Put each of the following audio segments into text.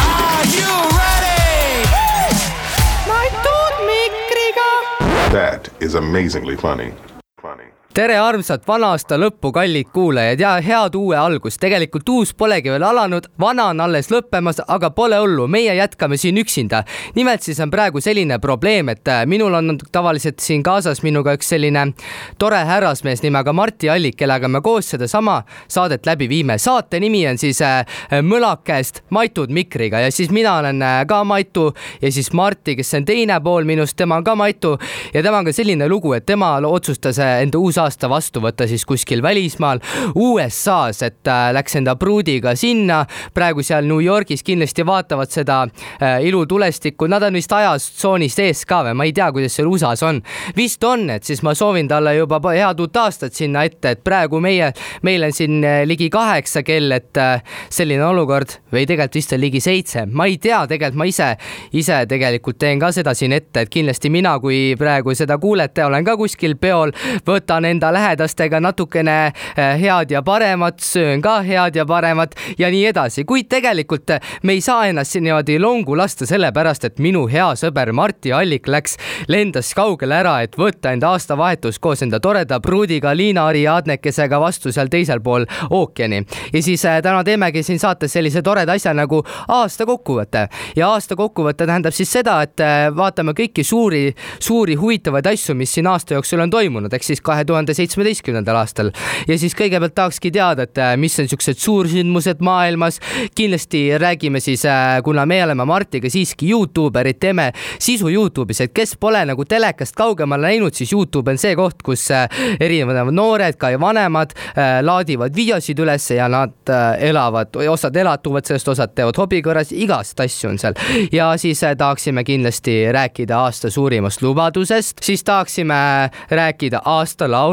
Are you ready? My Mick Krieger. That is amazingly funny. Tere armsat vana-aasta lõppu, kallid kuulajad ja head uue algust. tegelikult uus polegi veel alanud, vana on alles lõppemas, aga pole hullu, meie jätkame siin üksinda. nimelt siis on praegu selline probleem, et äh, minul on tavaliselt siin kaasas minuga üks selline tore härrasmees nimega Martti Allik, kellega me koos sedasama saadet läbi viime. saate nimi on siis äh, Mõlakest Maitud Mikriga ja siis mina olen äh, ka Maitu ja siis Martti, kes on teine pool minust, tema on ka Maitu ja temaga selline lugu, et tema otsustas enda uusaasta vastu võtta siis kuskil välismaal USA-s, et äh, läks enda pruudiga sinna. praegu seal New Yorgis kindlasti vaatavad seda äh, ilutulestikku, nad on vist ajastsoonist ees ka või ma ei tea, kuidas seal USA-s on. vist on, et siis ma soovin talle juba head uut aastat sinna ette, et praegu meie, meil on siin äh, ligi kaheksa kell, et selline olukord või tegelikult vist on ligi seitse, ma ei tea, tegelikult ma ise, ise tegelikult teen ka seda siin ette, et kindlasti mina, kui praegu seda kuulete, olen ka kuskil peol, võtan enda lähedastega natukene äh, head ja paremat, söön ka head ja paremat ja nii edasi, kuid tegelikult äh, me ei saa ennast niimoodi longu lasta, sellepärast et minu hea sõber Martti Allik läks, lendas kaugele ära, et võtta enda aastavahetus koos enda toreda pruudiga Liina-Ari Aadnekesega vastu seal teisel pool ookeani. ja siis äh, täna teemegi siin saates sellise toreda asja nagu aasta kokkuvõte. Ja aasta kokkuvõte tähendab siis seda, et vaatame kõiki suuri, suuri huvitavaid asju, mis siin aasta jooksul on toimunud, ehk siis kahe tuhande seitsmeteistkümnendal aastal. ja siis kõigepealt tahakski teada, et äh, mis on siuksed suursündmused maailmas. kindlasti räägime siis, äh, kuna me oleme Martiga siiski Youtuberid, teeme sisu Youtube'is, et kes pole nagu telekast kaugemale läinud, siis Youtube on see koht, kus äh, erinevad noored, ka vanemad laadivad videosid üles ja nad elavad, osad elatuvad sellest, osad teevad hobi korras, igast asju on seal. ja siis tahaksime kindlasti rääkida aasta suurimast lubadusest, siis tahaksime rääkida aasta laulust,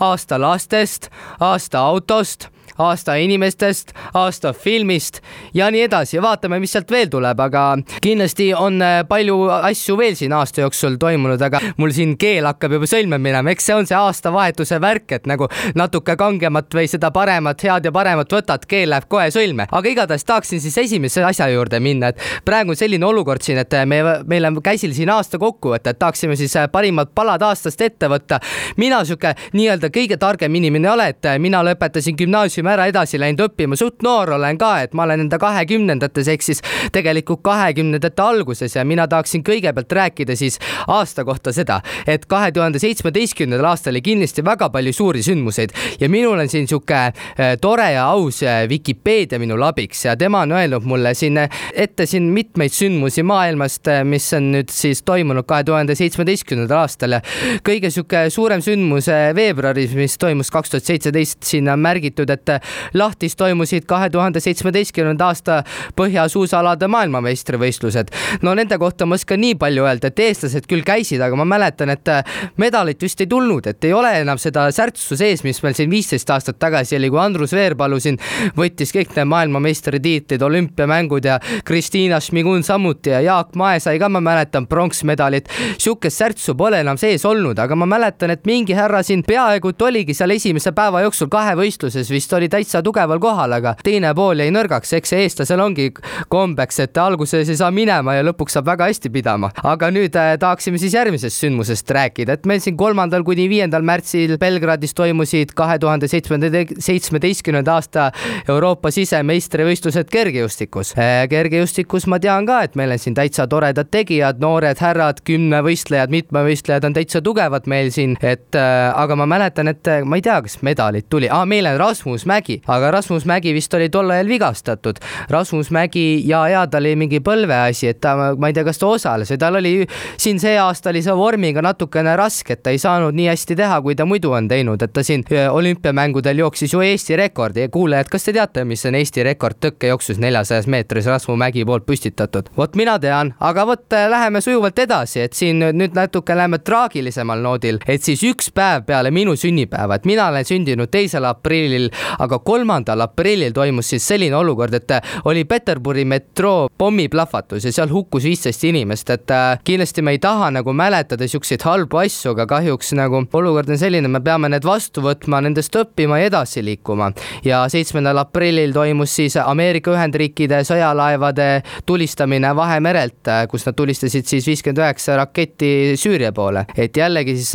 aasta lastest, aasta autost aasta inimestest, aasta filmist ja nii edasi. vaatame, mis sealt veel tuleb, aga kindlasti on äh, palju asju veel siin aasta jooksul toimunud, aga mul siin keel hakkab juba sõlme minema, eks see on see aastavahetuse värk, et nagu natuke kangemat või seda paremat, head ja paremat võtad, keel läheb kohe sõlme. aga igatahes tahaksin siis esimese asja juurde minna, et praegu on selline olukord siin, et me, meil on käsil siin aasta kokkuvõte, et tahaksime siis äh, parimad palad aastast ette võtta. mina sihuke nii-öelda kõige targem inimene ei ole, et äh, mina lõpetasin gümnaasiumi ära edasi läinud õppima, suht noor olen ka, et ma olen enda kahekümnendates ehk siis tegelikult kahekümnendate alguses ja mina tahaksin kõigepealt rääkida siis aasta kohta seda, et kahe tuhande seitsmeteistkümnendal aastal oli kindlasti väga palju suuri sündmuseid ja minul on siin sihuke äh, tore ja aus äh, Vikipeedia minul abiks ja tema on öelnud mulle siin äh, ette siin mitmeid sündmusi maailmast, mis on nüüd siis toimunud kahe tuhande seitsmeteistkümnendal aastal kõige sihuke suurem sündmus veebruaris, mis toimus kaks tuhat seitseteist, siin on märgitud, et lahtis toimusid kahe tuhande seitsmeteistkümnenda aasta põhjasuusalade maailmameistrivõistlused. no nende kohta ma oskan nii palju öelda, et eestlased küll käisid, aga ma mäletan, et medalit vist ei tulnud, et ei ole enam seda särtsu sees, mis meil siin viisteist aastat tagasi oli, kui Andrus Veerpalu siin võttis kõik need maailmameistritiitlid, olümpiamängud ja Kristiina Šmigun samuti ja Jaak Mae sai ka, ma mäletan, pronksmedalit. sihukest särtsu pole enam sees olnud, aga ma mäletan, et mingi härra siin peaaegu et oligi seal esimese päeva jooksul kahevõistluses vist oli täitsa tugeval kohal, aga teine pool jäi nõrgaks, eks see eestlasel ongi kombeks, et alguses ei saa minema ja lõpuks saab väga hästi pidama. aga nüüd äh, tahaksime siis järgmisest sündmusest rääkida, et meil siin kolmandal kuni viiendal märtsil Belgradis toimusid kahe tuhande seitsmeteistkümnenda aasta Euroopa sisemeistrivõistlused kergejõustikus äh,. kergejõustikus ma tean ka, et meil on siin täitsa toredad tegijad, noored härrad, kümnevõistlejad, mitmevõistlejad on täitsa tugevad meil siin, et äh, aga ma mäletan, et ma ei tea, kas medalit tuli ah,, meil on Rasmus Mägi, aga Rasmus Mägi vist oli tol ajal vigastatud. Rasmus Mägi ja, ja tal oli mingi põlveasi, et ta, ma ei tea, kas ta osales või tal oli siin see aasta oli see vormiga natukene raske, et ta ei saanud nii hästi teha, kui ta muidu on teinud, et ta siin olümpiamängudel jooksis ju Eesti rekordi ja kuulajad, kas te teate, mis on Eesti rekord tõkkejooksus neljasajas meetris Rasmus Mägi poolt püstitatud? vot mina tean, aga vot äh, läheme sujuvalt edasi, et siin nüüd natuke läheme traagilisemal noodil, et siis üks päev peale minu sünnipäeva, et mina olen sündinud teisel aprillil aga kolmandal aprillil toimus siis selline olukord, et oli Peterburi metroo pommiplahvatus ja seal hukkus viisteist inimest, et kindlasti me ei taha nagu mäletada siukseid halbu asju, aga kahjuks nagu olukord on selline, me peame need vastu võtma, nendest õppima ja edasi liikuma. ja seitsmendal aprillil toimus siis Ameerika Ühendriikide sõjalaevade tulistamine Vahemerelt, kus nad tulistasid siis viiskümmend üheksa raketti Süüria poole, et jällegi siis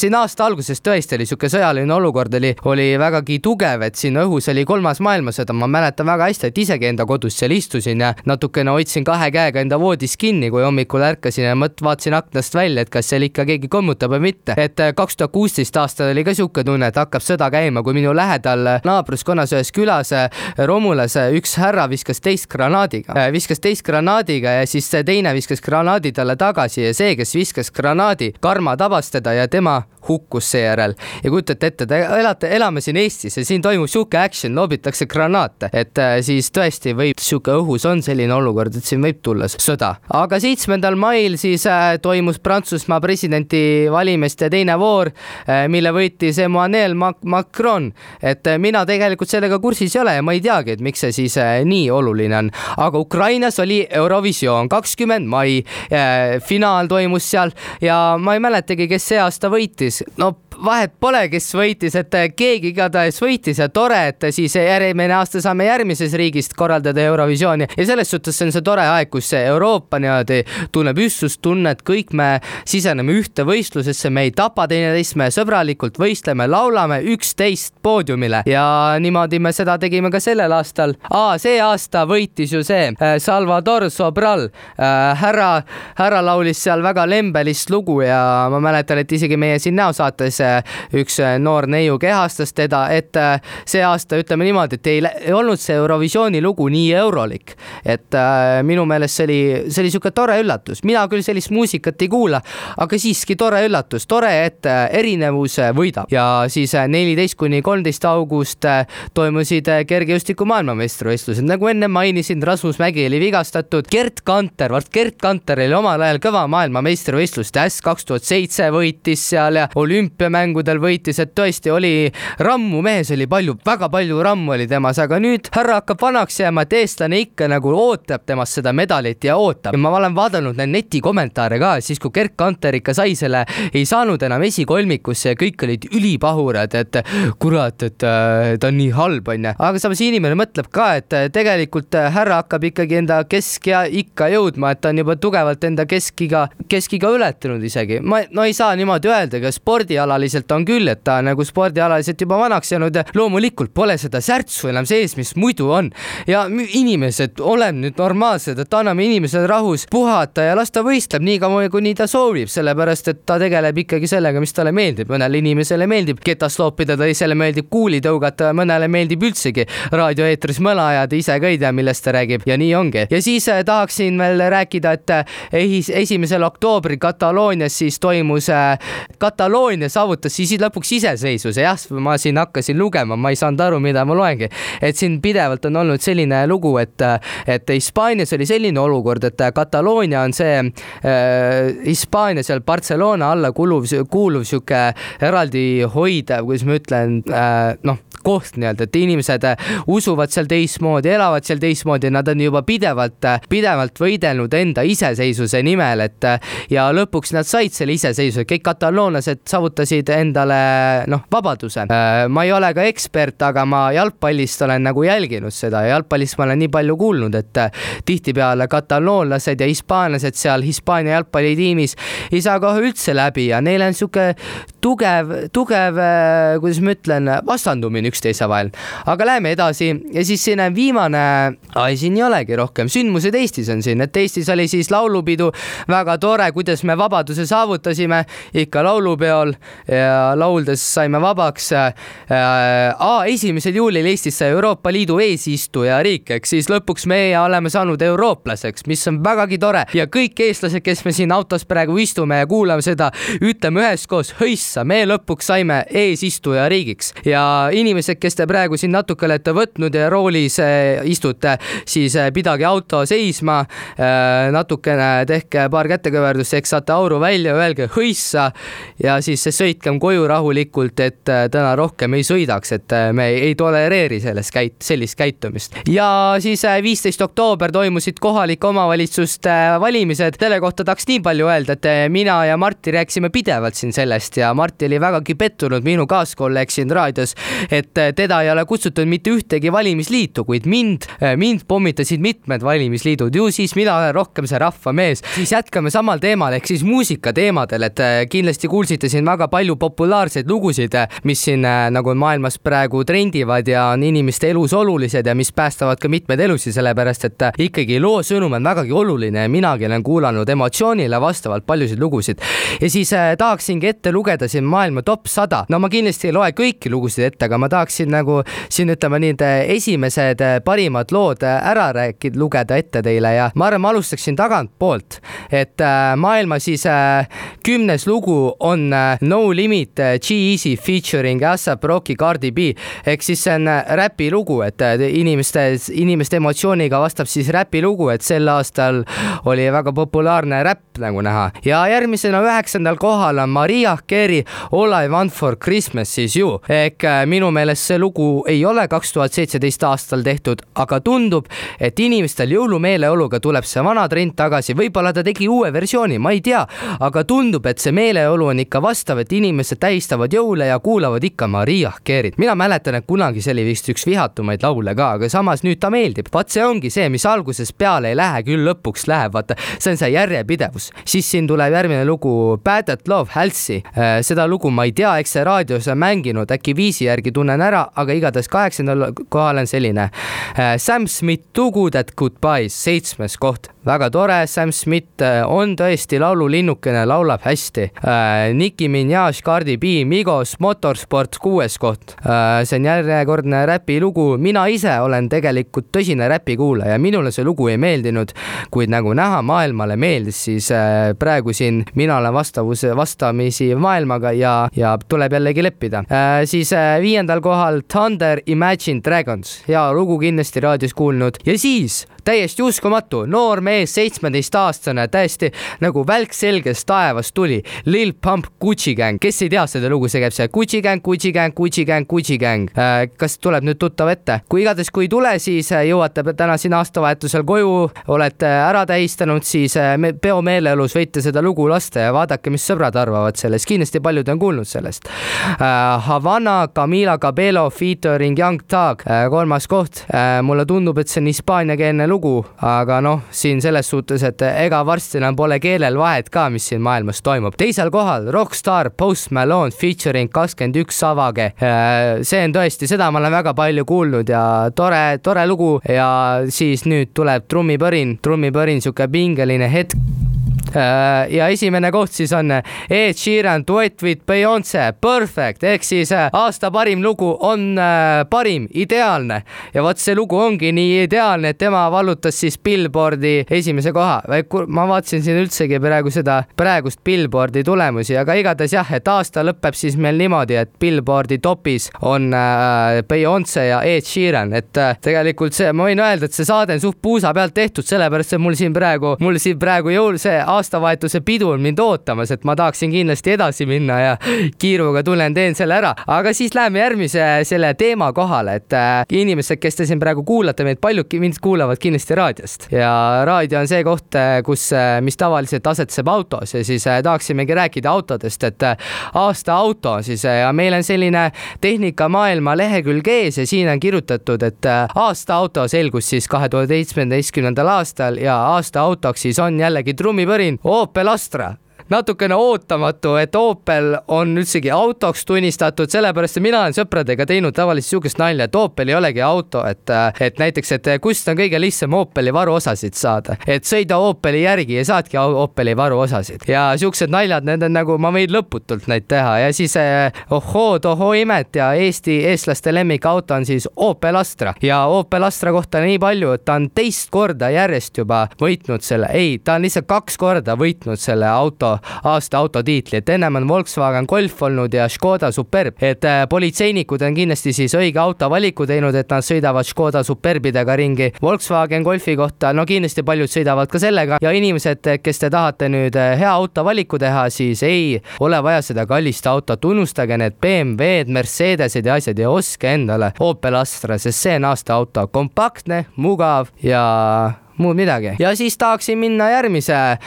siin aasta alguses tõesti oli sihuke sõjaline olukord oli, oli vägagi tugev, et siin õhus oli kolmas maailmasõda, ma mäletan väga hästi, et isegi enda kodus seal istusin ja natukene hoidsin kahe käega enda voodis kinni, kui hommikul ärkasin ja mõt-, vaatasin aknast välja, et kas seal ikka keegi kommutab või mitte. et äh, kaks tuhat kuusteist aastal oli ka sihuke tunne, et hakkab sõda käima, kui minu lähedal naabruskonnas ühes külas äh, Romulas äh, üks härra viskas teist granaadiga, viskas teist granaadiga ja siis teine viskas granaadi talle tagasi ja see, kes viskas granaadi, karma tabas teda ja tema hukkus seejärel ja kujutate ette, te elate, elame siin Eestis ja siin toimub sihuke action, loobitakse granaate, et äh, siis tõesti võib sihuke õhus on selline olukord, et siin võib tulla sõda. aga seitsmendal mail siis äh, toimus Prantsusmaa presidendivalimiste teine voor, äh, mille võitis Emmanuel Macron, et mina tegelikult sellega kursis ei ole ja ma ei teagi, et miks see siis nii oluline on, aga Ukrainas oli Eurovisioon kakskümmend mai, finaal toimus seal ja ma ei mäletagi, kes see aasta võitis. No vahet pole, kes võitis, et keegi igatahes võitis ja tore, et siis järgmine aasta saame järgmises riigist korraldada Eurovisiooni. Ja selles suhtes on see tore aeg, kus Euroopa niimoodi tunneb ühtsustunnet, kõik me siseneme ühte võistlusesse, me ei tapa teineteist, me sõbralikult võistleme, laulame üksteist poodiumile. Ja niimoodi me seda tegime ka sellel aastal. see aasta võitis ju see äh, Salvador Sobral, äh, härra, härra laulis seal väga lembelist lugu ja ma mäletan, et isegi meie siin näosaates üks äh, noor neiu kehastas teda, et äh, see aasta ütleme niimoodi, et ei, ei olnud see Eurovisiooni lugu nii eurolik. et äh, minu meelest see oli, see oli sihuke tore üllatus, mina küll sellist muusikat ei kuula, aga siiski tore üllatus, tore, et erinevus võidab. Ja siis neliteist kuni kolmteist august toimusid kergejõustiku maailmameistrivõistlused, nagu enne mainisin, Rasmus Mägi oli vigastatud, Gerd Kanter, vot Gerd Kanter oli omal ajal kõva maailmameistrivõistluste äss. kaks tuhat seitse võitis seal ja olümpiamängudel mängudel võitis, et tõesti oli rammu mees oli palju, väga palju rammu oli temas, aga nüüd härra hakkab vanaks jääma, et eestlane ikka nagu ootab temast seda medalit ja ootab. ja ma olen vaadanud neid netikommentaare ka, siis kui Gerd Kanter ikka sai selle, ei saanud enam esikolmikusse ja kõik olid ülipahurad, et kurat, et äh, ta on nii halb, onju. aga samas inimene mõtleb ka, et äh, tegelikult äh, härra hakkab ikkagi enda keskea ikka jõudma, et ta on juba tugevalt enda keskiga, keskiga ületanud isegi. ma, no ei saa niimoodi öelda, spordialal spordialaliselt on küll, et ta on nagu spordialaliselt juba vanaks jäänud ja loomulikult pole seda särtsu enam sees, mis muidu on. ja inimesed, oleme nüüd normaalsed, et anname inimesele rahus puhata ja las ta võistleb nii kaua, kuni ta soovib, sellepärast et ta tegeleb ikkagi sellega, mis talle meeldib. mõnele inimesele meeldib ketast loopida, teisele meeldib kuuli tõugata, mõnele meeldib üldsegi raadioeetris mõla ajada, ise ka ei tea, millest ta räägib ja nii ongi. ja siis äh, tahaksin veel rääkida, et äh, esimesel oktoobril Kataloonias siis toimus äh, Kataloonia saavutas siis lõpuks iseseisvuse, jah, ma siin hakkasin lugema, ma ei saanud aru, mida ma loengi. et siin pidevalt on olnud selline lugu, et, et Hispaanias oli selline olukord, et Kataloonia on see äh, Hispaania seal Barcelona alla kuluv, kuuluv sihuke eraldi hoidev, kuidas ma ütlen äh,, noh koht nii-öelda, et inimesed äh, usuvad seal teistmoodi, elavad seal teistmoodi, nad on juba pidevalt, äh, pidevalt võidelnud enda iseseisvuse nimel, et äh, ja lõpuks nad said selle iseseisvuse, kõik kataloonlased saavutasid endale noh, vabaduse. ma ei ole ka ekspert, aga ma jalgpallist olen nagu jälginud seda ja jalgpallist ma olen nii palju kuulnud, et tihtipeale kataloonlased ja hispaanlased seal Hispaania jalgpallitiimis ei saa kohe üldse läbi ja neil on sihuke tugev, tugev, kuidas ma ütlen, vastandumine üksteise vahel. aga läheme edasi. Ja siis siin viimane, ai siin ei olegi rohkem, sündmused Eestis on siin, et Eestis oli siis laulupidu, väga tore, kuidas me vabaduse saavutasime. Ikka laulupeol. Ja lauldes saime vabaks äh,. esimesel juulil Eestis sai Euroopa Liidu eesistujariik, ehk siis lõpuks meie oleme saanud eurooplaseks, mis on vägagi tore. Ja kõik eestlased, kes me siin autos praegu istume ja kuulame seda, ütleme üheskoos hõiss passa, me lõpuks saime eesistuja riigiks. Ja inimesed, kes te praegu siin natuke olete võtnud ja roolis istute, siis pidage auto seisma, natukene tehke paar kätekõverdust, eks saate auru välja, öelge hõissa! ja siis sõitkem koju rahulikult, et täna rohkem ei sõidaks, et me ei tolereeri sellest käit-, sellist käitumist. ja siis viisteist oktoober toimusid kohalike omavalitsuste valimised, selle kohta tahaks nii palju öelda, et mina ja Martti rääkisime pidevalt siin sellest ja Martti oli vägagi pettunud, minu kaaskolleeg siin raadios, et teda ei ole kutsutud mitte ühtegi valimisliitu, kuid mind, mind pommitasid mitmed valimisliidud, ju siis mina olen rohkem see rahvamees. siis jätkame samal teemal ehk siis muusika teemadel, et kindlasti kuulsite siin väga palju populaarseid lugusid, mis siin nagu maailmas praegu trendivad ja on inimeste elus olulised ja mis päästavad ka mitmeid elusid, sellepärast et ikkagi loo sõnum on vägagi oluline ja minagi olen kuulanud emotsioonile vastavalt paljusid lugusid. ja siis tahaksingi ette lugeda siin maailma top sada. no ma kindlasti ei loe kõiki lugusid ette, aga ma tahaksin nagu siin ütleme need esimesed äh, parimad lood äh, ära rääkida, lugeda ette teile ja ma arvan, ma alustaksin tagantpoolt, et äh, maailma siis äh, kümnes lugu on äh, No Limit G-Eazy featuring ASAP Rocky Cardi B ehk siis see on räpilugu, et inimeste, inimeste emotsiooniga vastab siis räpilugu, et sel aastal oli väga populaarne räpp nagu näha ja järgmisena üheksandal kohal on Maria Carey All I want for Christmas is you ehk minu meelest see lugu ei ole kaks tuhat seitseteist aastal tehtud, aga tundub, et inimestel jõulumeeleoluga tuleb see vana trend tagasi, võib-olla ta tegi uue versiooni, ma ei tea, aga tundub, et see meeleolu on ikka vastav, et inimesed tähistavad jõule ja kuulavad ikka Maria Carey't. mina mäletan, et kunagi see oli vist üks vihatumaid laule ka, aga samas nüüd ta meeldib. vaat see ongi see, mis algusest peale ei lähe, küll lõpuks läheb, vaata, see on see järjepidevus. siis siin tuleb järgmine lugu Bad at Love Halsey. Seda lugu ma ei tea, eks see raadios on mänginud, äkki viisi järgi tunnen ära, aga igatahes kaheksandal kohal on selline Sam Smith Too Good at Goodbyes, seitsmes koht väga tore, Sam Smith on tõesti laululinnukene, laulab hästi. Nicki Minaj, Cardi B, Migos, Motorsport kuues koht. see on järjekordne räpilugu, mina ise olen tegelikult tõsine räpikuulaja, minule see lugu ei meeldinud, kuid nagu näha, maailmale meeldis, siis praegu siin mina olen vastavus, vastamisi maailmaga ja, ja tuleb jällegi leppida. siis viiendal kohal Thunder Imagine Dragons, hea lugu kindlasti raadios kuulnud ja siis täiesti uskumatu, noor mees, seitsmeteistaastane, täiesti nagu välk selgest taevast tuli. Lil Pump Gucci Gang, kes ei tea seda lugu, see käib see Gucci Gang, Gucci Gang, Gucci Gang, Gucci Gang. kas tuleb nüüd tuttav ette? kui igatahes, kui ei tule, siis jõuate täna siin aastavahetusel koju, olete ära tähistanud, siis peo meeleolus võite seda lugu lasta ja vaadake, mis sõbrad arvavad sellest, kindlasti paljud on kuulnud sellest. Havana, Camila Cabello featuring Young Thug, kolmas koht. mulle tundub, et see on hispaaniakeelne lugu, aga noh, siin selles suhtes, et ega varsti enam pole keelel vahet ka, mis siin maailmas toimub. teisel kohal Rockstar Post Malone featuring kakskümmend üks Savage. see on tõesti, seda ma olen väga palju kuulnud ja tore, tore lugu ja siis nüüd tuleb trummipõrin, trummipõrin, sihuke pingeline hetk ja esimene koht siis on Ed Sheeran duett with Beyonce, Perfect ehk siis aasta parim lugu on parim, ideaalne ja vot see lugu ongi nii ideaalne, et tema vallutas siis Billboardi esimese koha. ma vaatasin siin üldsegi praegu seda praegust Billboardi tulemusi, aga igatahes jah, et aasta lõpeb siis meil niimoodi, et Billboardi topis on Beyonce ja Ed Sheeran, et tegelikult see, ma võin öelda, et see saade on suht puusa pealt tehtud, sellepärast et mul siin praegu, mul siin praegu jõul see aasta aastavahetuse pidu on mind ootamas, et ma tahaksin kindlasti edasi minna ja kiiruga tulen, teen selle ära, aga siis läheme järgmise selle teema kohale, et äh, inimesed, kes te siin praegu kuulate meid, paljud mind kuulavad kindlasti raadiost. Ja raadio on see koht, äh, kus, äh, mis tavaliselt asetseb autos ja siis tahaksimegi rääkida autodest, et aasta auto siis ja meil on selline tehnikamaailma lehekülg ees ja siin on kirjutatud, et aasta auto selgus siis kahe tuhande seitsmeteistkümnendal aastal ja aasta autoks siis on jällegi trummipõrin Opel Astra natukene ootamatu, et Opel on üldsegi autoks tunnistatud, sellepärast mina olen sõpradega teinud tavaliselt sihukest nalja, et Opel ei olegi auto, et, et näiteks, et kust on kõige lihtsam Opeli varuosasid saada, et sõida Opeli järgi ja saadki Opeli varuosasid. Ja siuksed naljad, need on nagu, ma võin lõputult neid teha. Ja siis ohoo, tohoo imet ja Eesti, eestlaste lemmikauto on siis Opel Astra. Ja Opel Astra kohta nii palju, et ta on teist korda järjest juba võitnud selle, ei, ta on lihtsalt kaks korda võitnud selle auto aasta auto tiitli, et ennem on Volkswagen Golf olnud ja Škoda Superb, et äh, politseinikud on kindlasti siis õige auto valiku teinud, et nad sõidavad Škoda Superbidega ringi. Volkswagen Golfi kohta, no kindlasti paljud sõidavad ka sellega. Ja inimesed, kes te tahate nüüd äh, hea auto valiku teha, siis ei ole vaja seda kallist autot, unustage need BMW-d, Mercedesed ja asjad ja ostke endale Opel Astra, sest see on aasta auto, kompaktne, mugav ja muud midagi. ja siis tahaksin minna järgmise, äh,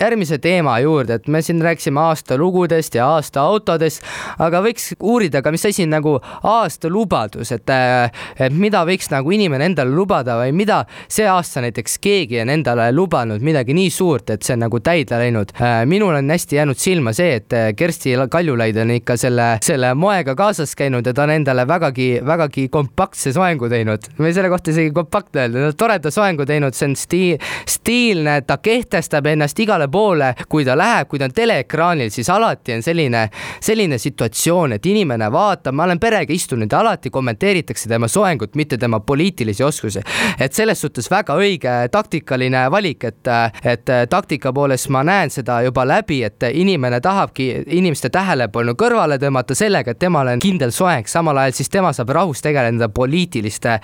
järgmise teema juurde, et me siin rääkisime aastalugudest ja aastaautodest, aga võiks uurida ka, mis asi on nagu aastalubadus, et, äh, et mida võiks nagu inimene endale lubada või mida see aasta näiteks keegi on endale lubanud midagi nii suurt, et see on nagu täide läinud. Äh, minul on hästi jäänud silma see, et Kersti Kaljulaid on ikka selle, selle moega kaasas käinud ja ta on endale vägagi, vägagi kompaktse soengu teinud. ma ei selle kohta isegi kompaktne öelda, toreda soengu teinud teinud, see on sti-, stiilne, ta kehtestab ennast igale poole, kui ta läheb, kui ta on teleekraanil, siis alati on selline, selline situatsioon, et inimene vaatab, ma olen perega istunud ja alati kommenteeritakse tema soengut, mitte tema poliitilisi oskusi. et selles suhtes väga õige taktikaline valik, et, et taktika poolest ma näen seda juba läbi, et inimene tahabki inimeste tähelepanu kõrvale tõmmata sellega, et temal on kindel soeng, samal ajal siis tema saab rahus tegeleda poliitiliste,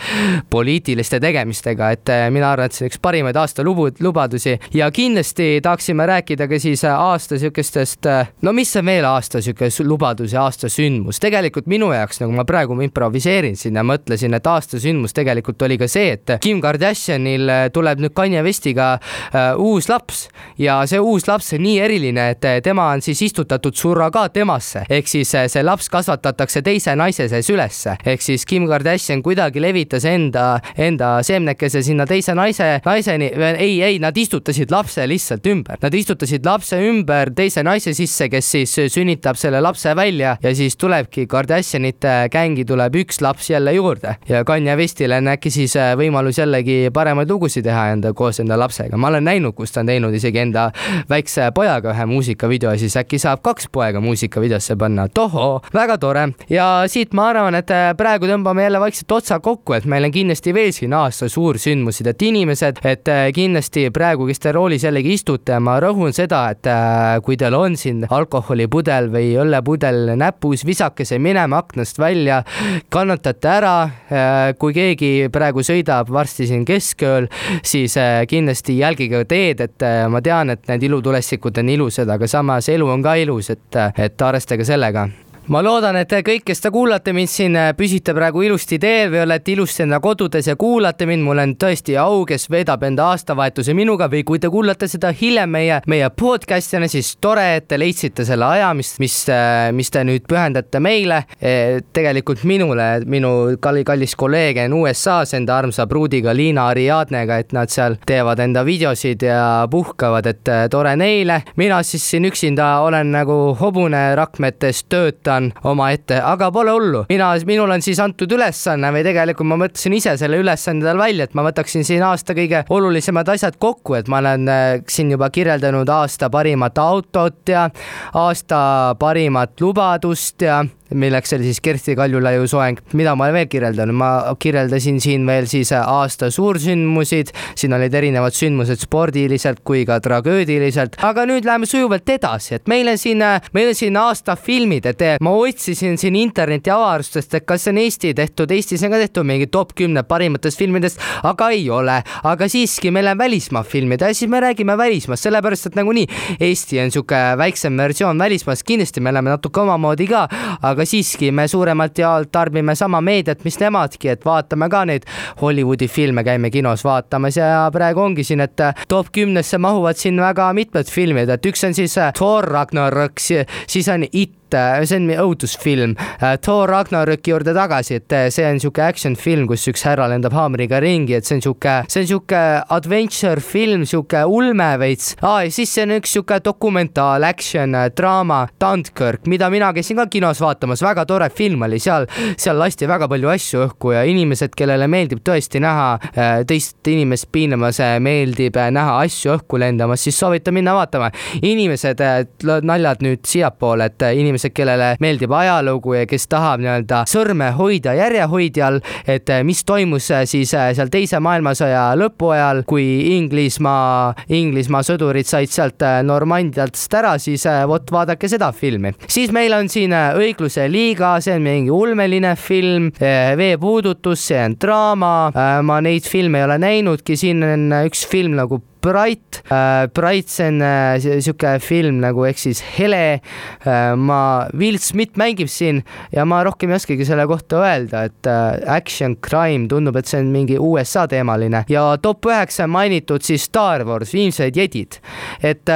poliitiliste tegemistega, et mina arvan, et see üks parimaid aasta lubu, lubadusi. Ja kindlasti tahaksime rääkida ka siis aasta sihukestest, no mis on veel aasta sihuke lubadus ja aasta sündmus, tegelikult minu jaoks, nagu ma praegu improviseerin siin ja mõtlesin, et aasta sündmus tegelikult oli ka see, et Kim Kardashianil tuleb nüüd Kanye Westiga uh, uus laps. Ja see uus laps on nii eriline, et tema on siis istutatud surrogaatemasse, ehk siis see laps kasvatatakse teise naise sees ülesse, ehk siis Kim Kardashian kuidagi levitas enda, enda seemnekese sinna teise naise naise, naiseni, ei, ei, nad istutasid lapse lihtsalt ümber, nad istutasid lapse ümber teise naise sisse, kes siis sünnitab selle lapse välja ja siis tulebki Kardashianite gängi tuleb üks laps jälle juurde ja Kanye Westil on äkki siis äh, võimalus jällegi paremaid lugusid teha enda koos enda lapsega. ma olen näinud, kus ta on teinud isegi enda väikse pojaga ühe muusikavideo, siis äkki saab kaks poega muusikavideosse panna. tohoo, väga tore ja siit ma arvan, et äh, praegu tõmbame jälle vaikselt otsa kokku, et meil on kindlasti veel siin aasta suursündmusi, et inimesed inimesed, et äh, kindlasti praegu, kes te roolis jällegi istute, ma rõhun seda, et äh, kui teil on siin alkoholipudel või õllepudel näpus, visake see minema aknast välja, kannatate ära. Äh, kui keegi praegu sõidab varsti siin keskööl, siis kindlasti jälgige teed, et ma tean, et need ilutulestikud on ilusad, aga samas elu on ka ilus, et, et arvestage sellega ma loodan, et kõik, kes te kuulate mind siin, äh, püsite praegu ilusti teel või olete ilusti enda kodudes ja kuulate mind. mul on tõesti au, kes veedab enda aastavahetuse minuga või kui te kuulate seda hiljem meie, meie podcast'ina, siis tore, et te leidsite selle aja, mis, mis, äh, mis te nüüd pühendate meile. E, tegelikult minule, minu kallis kolleeg on USA-s enda armsa pruudiga Liina Ariadnega, et nad seal teevad enda videosid ja puhkavad, et äh, tore neile. mina siis siin üksinda olen nagu hobune Rakmetes töötan võtan omaette, aga pole hullu. mina, minul on siis antud ülesanne või tegelikult ma mõtlesin ise selle ülesande tal välja, et ma võtaksin siin aasta kõige olulisemad asjad kokku, et ma olen äh, siin juba kirjeldanud aasta parimat autot ja aasta parimat lubadust ja milleks oli siis Kersti Kaljulaiu soeng. mida ma veel kirjeldan, ma kirjeldasin siin veel siis aasta suursündmusid, siin olid erinevad sündmused spordiliselt kui ka tragöödiliselt, aga nüüd läheme sujuvalt edasi, et meil on siin, meil on siin aasta filmid, et ma otsisin siin interneti avarustest, et kas see on Eesti tehtud, Eestis on ka tehtud mingi top kümne parimatest filmidest, aga ei ole, aga siiski meil on välismaa filmid. Ja siis me räägime välismaast, sellepärast et nagunii Eesti on sihuke väiksem versioon välismaast, kindlasti me oleme natuke omamoodi ka, aga aga siiski me suuremalt jaolt tarbime sama meediat, mis nemadki, et vaatame ka neid Hollywoodi filme, käime kinos vaatamas ja praegu ongi siin, et top kümnesse mahuvad siin väga mitmed filmid, et üks on siis Thor Ragnarök, siis on It et see on õudusfilm. Äh, Thor Ragnaröki juurde tagasi, et äh, see on sihuke action film, kus üks härra lendab haamriga ringi, et see on sihuke, see on sihuke adventure film, sihuke ulme veits ah,. ja siis see on üks sihuke dokumentaal, action, äh, draama, Dunkirk, mida mina käisin ka kinos vaatamas, väga tore film oli seal, seal lasti väga palju asju õhku ja inimesed, kellele meeldib tõesti näha teist inimest piinamas, meeldib näha asju õhku lendamas, siis soovitan minna vaatama. inimesed, naljad nüüd siiapoole, et inimesed inimesed, kellele meeldib ajalugu ja kes tahab nii-öelda sõrme hoida järjehoidjal, et mis toimus siis seal teise maailmasõja lõpu ajal, kui Inglismaa, Inglismaa sõdurid said sealt Normandiast ära, siis vot vaadake seda filmi. siis meil on siin Õigluse liiga, see on mingi ulmeline film, veepuudutus, see on draama, ma neid filme ei ole näinudki, siin on üks film nagu Bright äh,. Bright, see on äh, sihuke film nagu ehk siis hele äh,. ma, Will Smith mängib siin ja ma rohkem ei oskagi selle kohta öelda, et action crime tundub, et see on mingi USA teemaline ja top üheksa mainitud siis Star Wars, Viimsed jedid. et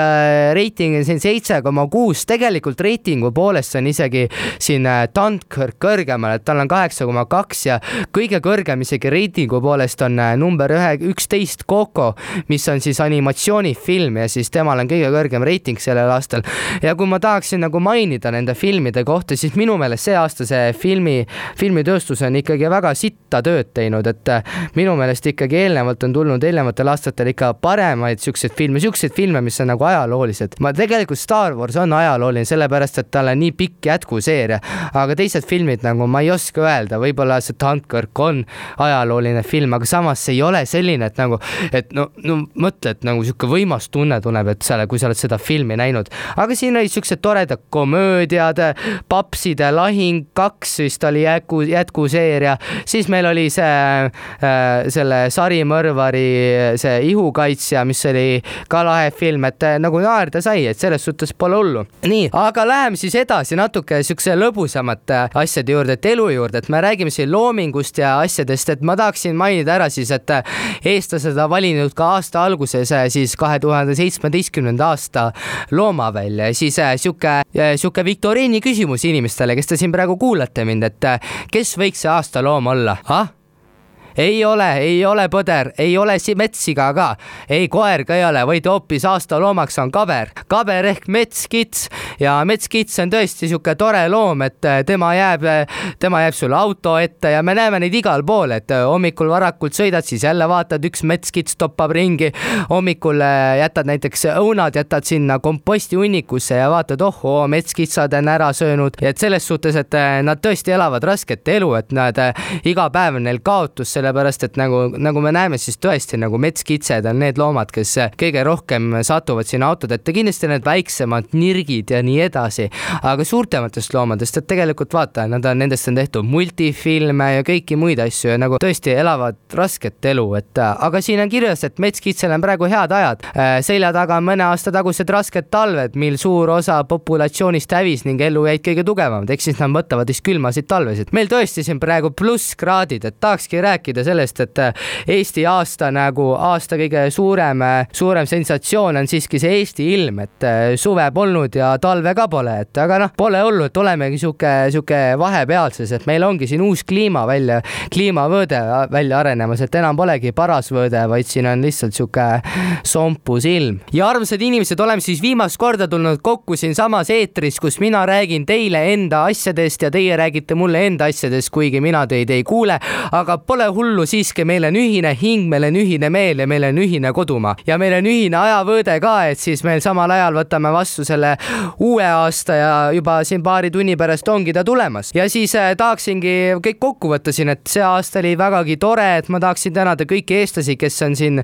reiting on siin seitse koma kuus, tegelikult reitingu poolest on isegi siin Dunkirk kõrgemal, et tal on kaheksa koma kaks ja kõige kõrgem isegi reitingu poolest on number ühe, üksteist Coco, mis on siis siis animatsioonifilm ja siis temal on kõige kõrgem reiting sellel aastal. ja kui ma tahaksin nagu mainida nende filmide kohta, siis minu meelest see aasta see filmi, filmitööstus on ikkagi väga sitta tööd teinud, et äh, minu meelest ikkagi eelnevalt on tulnud eelnevatel aastatel ikka paremaid siukseid filme, siukseid filme, mis on nagu ajaloolised. ma tegelikult Star Wars on ajalooline, sellepärast et tal on nii pikk jätkuseeria, aga teised filmid nagu ma ei oska öelda, võib-olla see Dunkirk on ajalooline film, aga samas see ei ole selline, et nagu, et no, no mõtle mõtle, et nagu sihuke võimas tunne tuleb, et sa, kui sa oled seda filmi näinud. aga siin olid siuksed toredad komöödiad, Papside lahing kaks vist oli jätku, jätkuseeria, siis meil oli see äh, selle sarimõrvari see ihukaitsja, mis oli ka lahe film, et äh, nagu naerda sai, et selles suhtes pole hullu. nii, aga läheme siis edasi natuke siukse lõbusamate asjade juurde, et elu juurde, et me räägime siin loomingust ja asjadest, et ma tahaksin mainida ära siis, et eestlased on valinud ka aasta alguses alguses siis kahe tuhande seitsmeteistkümnenda aasta loomavälja ja siis äh, sihuke, äh, sihuke viktoriini küsimus inimestele, kes te siin praegu kuulate mind, et äh, kes võiks see aasta loom olla ah?? Ei ole, ei ole põder, ei ole metssiga ka, ei koer ka ei ole, vaid hoopis aastaloomaks on kaber, kaber ehk metskits. Ja metskits on tõesti sihuke tore loom, et äh, tema jääb, tema jääb sulle auto ette ja me näeme neid igal pool, et äh, hommikul varakult sõidad, siis jälle vaatad, üks metskits toppab ringi, hommikul jätad näiteks õunad, jätad sinna kompostihunnikusse ja vaatad, ohoo, metskitsad on ära söönud, et selles suhtes, et nad tõesti elavad rasket elu, et nad iga päev on neil kaotus selle sellepärast et nagu, nagu me näeme, siis tõesti nagu metskitsed on need loomad, kes kõige rohkem satuvad sinna autode ette, kindlasti need väiksemad nirgid ja nii edasi, aga suurtematest loomadest, et tegelikult vaata, nad on, nendest on tehtud multifilme ja kõiki muid asju ja nagu tõesti elavad rasket elu, et aga siin on kirjas, et metskitsel on praegu head ajad. selja taga on mõne aasta tagused rasked talved, mil suur osa populatsioonist hävis ning ellu jäid kõige tugevamad, ehk siis nad võtavad siis külmasid talvesid. meil tõesti siin praegu plusskraadid, et tahakski rääkida rääkida sellest, et äh, Eesti aasta nagu aasta kõige suurem, äh, suurem sensatsioon on siiski see Eesti ilm, et äh, suve polnud ja talve ka pole, et aga noh, pole hullu, et olemegi sihuke, sihuke vahepealses, et meil ongi siin uus kliima välja, kliimavõõde välja arenemas, et enam polegi parasvõõde, vaid siin on lihtsalt sihuke sompus ilm. ja armsad inimesed, oleme siis viimast korda tulnud kokku siinsamas eetris, kus mina räägin teile enda asjadest ja teie räägite mulle enda asjadest, kuigi mina teid ei kuule, aga pole hullu hullu siiski, meil on ühine hing, meil on ühine meel ja meil on ühine kodumaa. Ja meil on ühine ajavõõde ka, et siis meil samal ajal võtame vastu selle uue aasta ja juba siin paari tunni pärast ongi ta tulemas. Ja siis äh, tahaksingi kõik kokku võtta siin, et see aasta oli vägagi tore, et ma tahaksin tänada kõiki eestlasi, kes on siin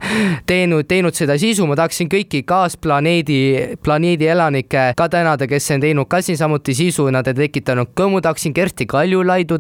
teinud, teinud seda sisu, ma tahaksin kõiki kaasplaneedi, planeedi elanikke ka tänada, kes on teinud ka siin samuti sisu, nad on tekitanud kõmu, tahaksin Kersti Kaljulaidu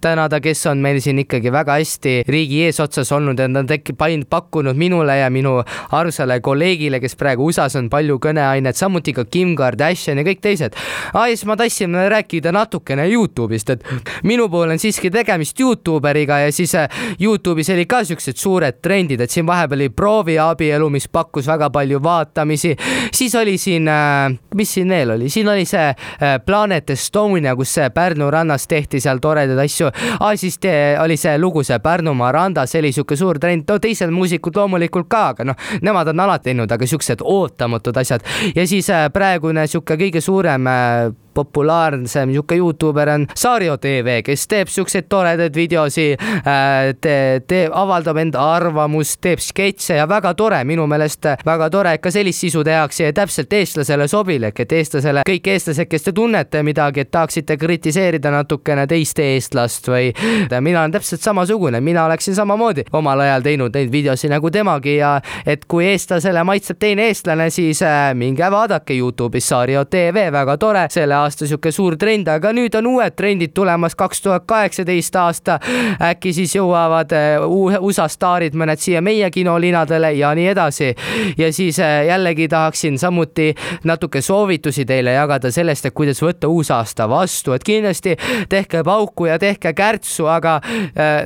tänada, kes on meil siin ikkagi väga hästi riigi eesotsas olnud ja nad on pakkunud minule ja minu armsale kolleegile, kes praegu USA-s on palju kõneainet, samuti ka Kim Kardashian ja kõik teised. aa, ja siis ma tahtsin rääkida natukene Youtube'ist, et minu puhul on siiski tegemist Youtuberiga ja siis äh, Youtube'is oli ka siuksed suured trendid, et siin vahepeal oli prooviabielu, mis pakkus väga palju vaatamisi, siis oli siin, äh, mis siin veel oli, siin oli see äh, Planet Estonia, kus Pärnu rannas tehti seal toredaid asju, siis te, oli see lugu, see Pärnu Pärnumaa randas oli sihuke suur trend, no teised muusikud loomulikult ka, aga noh, nemad on alati teinud, aga siuksed ootamatud asjad. Ja siis äh, praegune sihuke kõige suurem äh, populaarsem niisugune Youtuber on Saario tv, kes teeb siukseid toredaid videosi äh,, te, te avaldab enda arvamust, teeb sketše ja väga tore, minu meelest väga tore, et ka sellist sisu tehakse ja täpselt eestlasele sobilik, et eestlasele, kõik eestlased, kes te tunnete midagi, et tahaksite kritiseerida natukene teist eestlast või mina olen täpselt samasugune, mina oleksin samamoodi omal ajal teinud neid videosi nagu temagi ja et kui eestlasele maitseb teine eestlane, siis äh, minge vaadake Youtube'is Saario tv, väga tore, selle aasta sihuke suur trend, aga nüüd on uued trendid tulemas, kaks tuhat kaheksateist aasta. äkki siis jõuavad äh, USA staarid mõned siia meie kinolinadele ja nii edasi. ja siis äh, jällegi tahaksin samuti natuke soovitusi teile jagada sellest, et kuidas võtta uus aasta vastu, et kindlasti tehke pauku ja tehke kärtsu, aga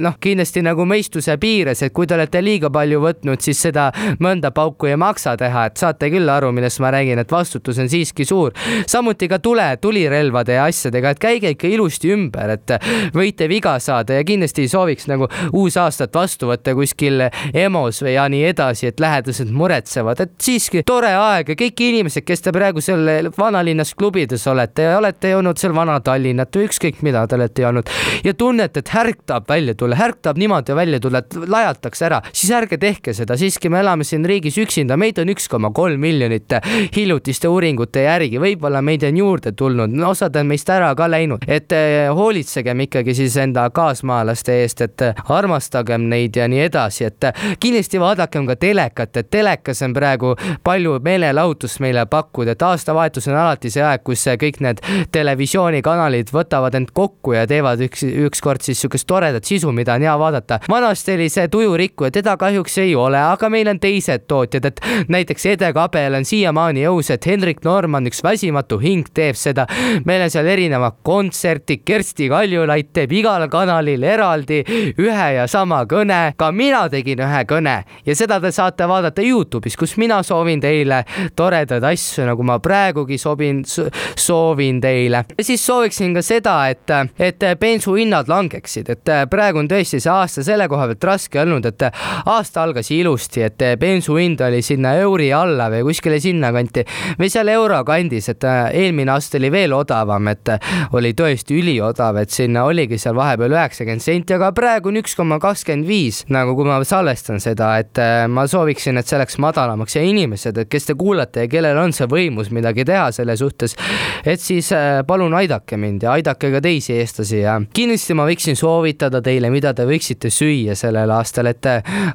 noh, kindlasti nagu mõistuse piires, et kui te olete liiga palju võtnud, siis seda mõnda pauku ei maksa teha, et saate küll aru, millest ma räägin, et vastutus on siiski suur. samuti ka tule, tulirelvade ja asjadega, et käige ikka ilusti ümber, et võite viga saada ja kindlasti ei sooviks nagu uusaastat vastu võtta kuskil EMO-s või ja nii edasi, et lähedased muretsevad, et siiski tore aeg ja kõik inimesed, kes te praegu seal vanalinnas klubides olete ja olete joonud seal Vana-Tallinnat või ükskõik mida te olete joonud ja tunnete, et härk tahab välja tulla, härk tahab niimoodi välja tulla, et lajatakse ära, siis ärge tehke seda, siiski me elame siin riigis üksinda, meid on üks koma kolm miljonit hiljutiste uuringute järgi, võib-olla meid on juurde tulnud, osad on meist ära ka läinud, et eh, hoolitsegem ikkagi siis enda kaasmaalaste eest, et armastagem neid ja nii edasi, et kindlasti vaadakem ka telekat, et telekas on praegu palju meelelahutust meile pakkuda, et aastavahetus on alati see aeg, kus kõik need televisioonikanalid võtavad end kokku ja teevad üks, ükskord siis niisugust toredat sisu, mida on hea vaadata. vanasti oli see tujurikkuja, teda kahjuks ei ole, aga meil on teised tootjad, et näiteks Ede Kabel on siiamaani jõus, et Hendrik Norman, üks väsimatu hing, teeb seda. Meil on seal erinevad kontserdid, Kersti Kaljulaid teeb igal kanalil eraldi ühe ja sama kõne, ka mina tegin ühe kõne ja seda te saate vaadata Youtube'is, kus mina soovin teile toredaid asju, nagu ma praegugi sobin, soovin teile. ja siis sooviksin ka seda, et, et bensuhinnad langeksid, et praegu on tõesti see aasta selle koha pealt raske olnud, et aasta algas ilusti, et bensu hind oli sinna euri alla või kuskile sinnakanti või seal euro kandis, et eelmine aasta oli veel odavam, et oli tõesti üliodav, et sinna oligi seal vahepeal üheksakümmend senti, aga praegu on üks koma kakskümmend viis, nagu kui ma salvestan seda, et ma sooviksin, et see läks madalamaks ja inimesed, kes te kuulate ja kellel on see võimus midagi teha selle suhtes, et siis palun aidake mind ja aidake ka teisi eestlasi ja kindlasti ma võiksin soovitada teile, mida te võiksite süüa sellel aastal, et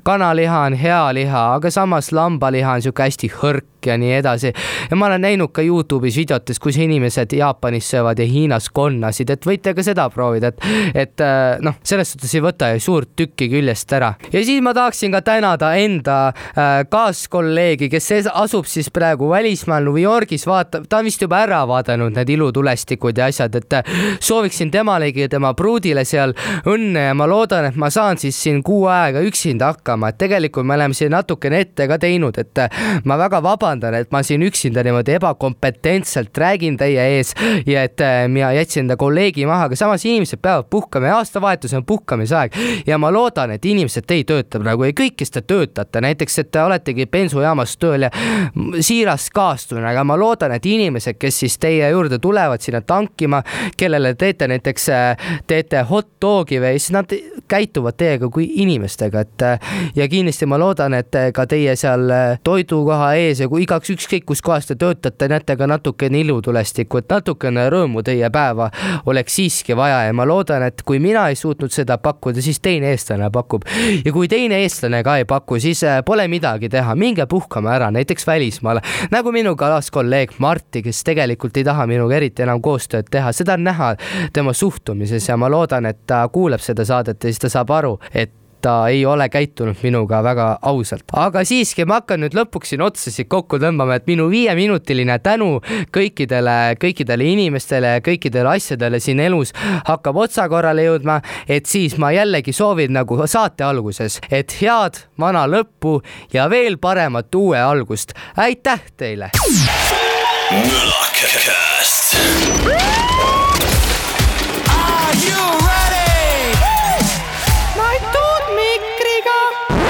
kanaliha on hea liha, aga samas lambaliha on sihuke hästi hõrk ja nii edasi. ja ma olen näinud ka Youtube'is videotes, kus inimesed Jaapanis söövad ja Hiinas konnasid, et võite ka seda proovida, et, et noh, selles suhtes ei võta ju suurt tükki küljest ära. ja siis ma tahaksin ka tänada enda äh, kaaskolleegi, kes asub siis praegu välismaal New Yorgis, vaatab, ta on vist juba ära vaadanud need ilutulestikud ja asjad, et sooviksin temalegi ja tema pruudile seal õnne ja ma loodan, et ma saan siis siin kuu aega üksinda hakkama, et tegelikult me oleme siin natukene ette ka teinud, et ma väga vabandan, et ma siin üksinda niimoodi ebakompetentselt räägin teie ees ja et mina jätsin enda kolleegi maha, aga samas inimesed peavad puhkama ja aastavahetus on puhkamisaeg. Ja ma loodan, et inimesed, te ei tööta praegu ja kõik, kes te töötate, näiteks, et te oletegi bensujaamas tööl ja siiras kaastunne, aga ma loodan, et inimesed, kes siis teie juurde tulevad sinna tankima, kellele teete näiteks, teete hot dogi või siis nad käituvad teiega kui inimestega, et ja kindlasti ma loodan, et ka teie seal toidukoha ees ja kui igaks ükskõik kus kohas te töötate, näete ka natukene ilutulestikku, et natukene rõõmu teie päeva oleks siiski vaja ja ma loodan, et kui mina ei suutnud seda pakkuda, siis teine eestlane pakub. ja kui teine eestlane ka ei paku, siis pole midagi teha, minge puhkama ära, näiteks välismaale, nagu minu kaaskolleeg Marti, kes tegelikult ei taha minuga eriti enam koostööd teha, seda on näha tema suhtumises ja ma loodan, et ta kuuleb seda saadet ja siis ta saab aru, et ta ei ole käitunud minuga väga ausalt. aga siiski, ma hakkan nüüd lõpuks siin otsasid kokku tõmbama, et minu viieminutiline tänu kõikidele, kõikidele inimestele ja kõikidele asjadele siin elus hakkab otsakorrale jõudma, et siis ma jällegi soovin nagu saate alguses, et head vana lõppu ja veel paremat uue algust. aitäh teile! Mülakast.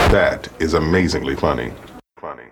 That is amazingly funny. Funny.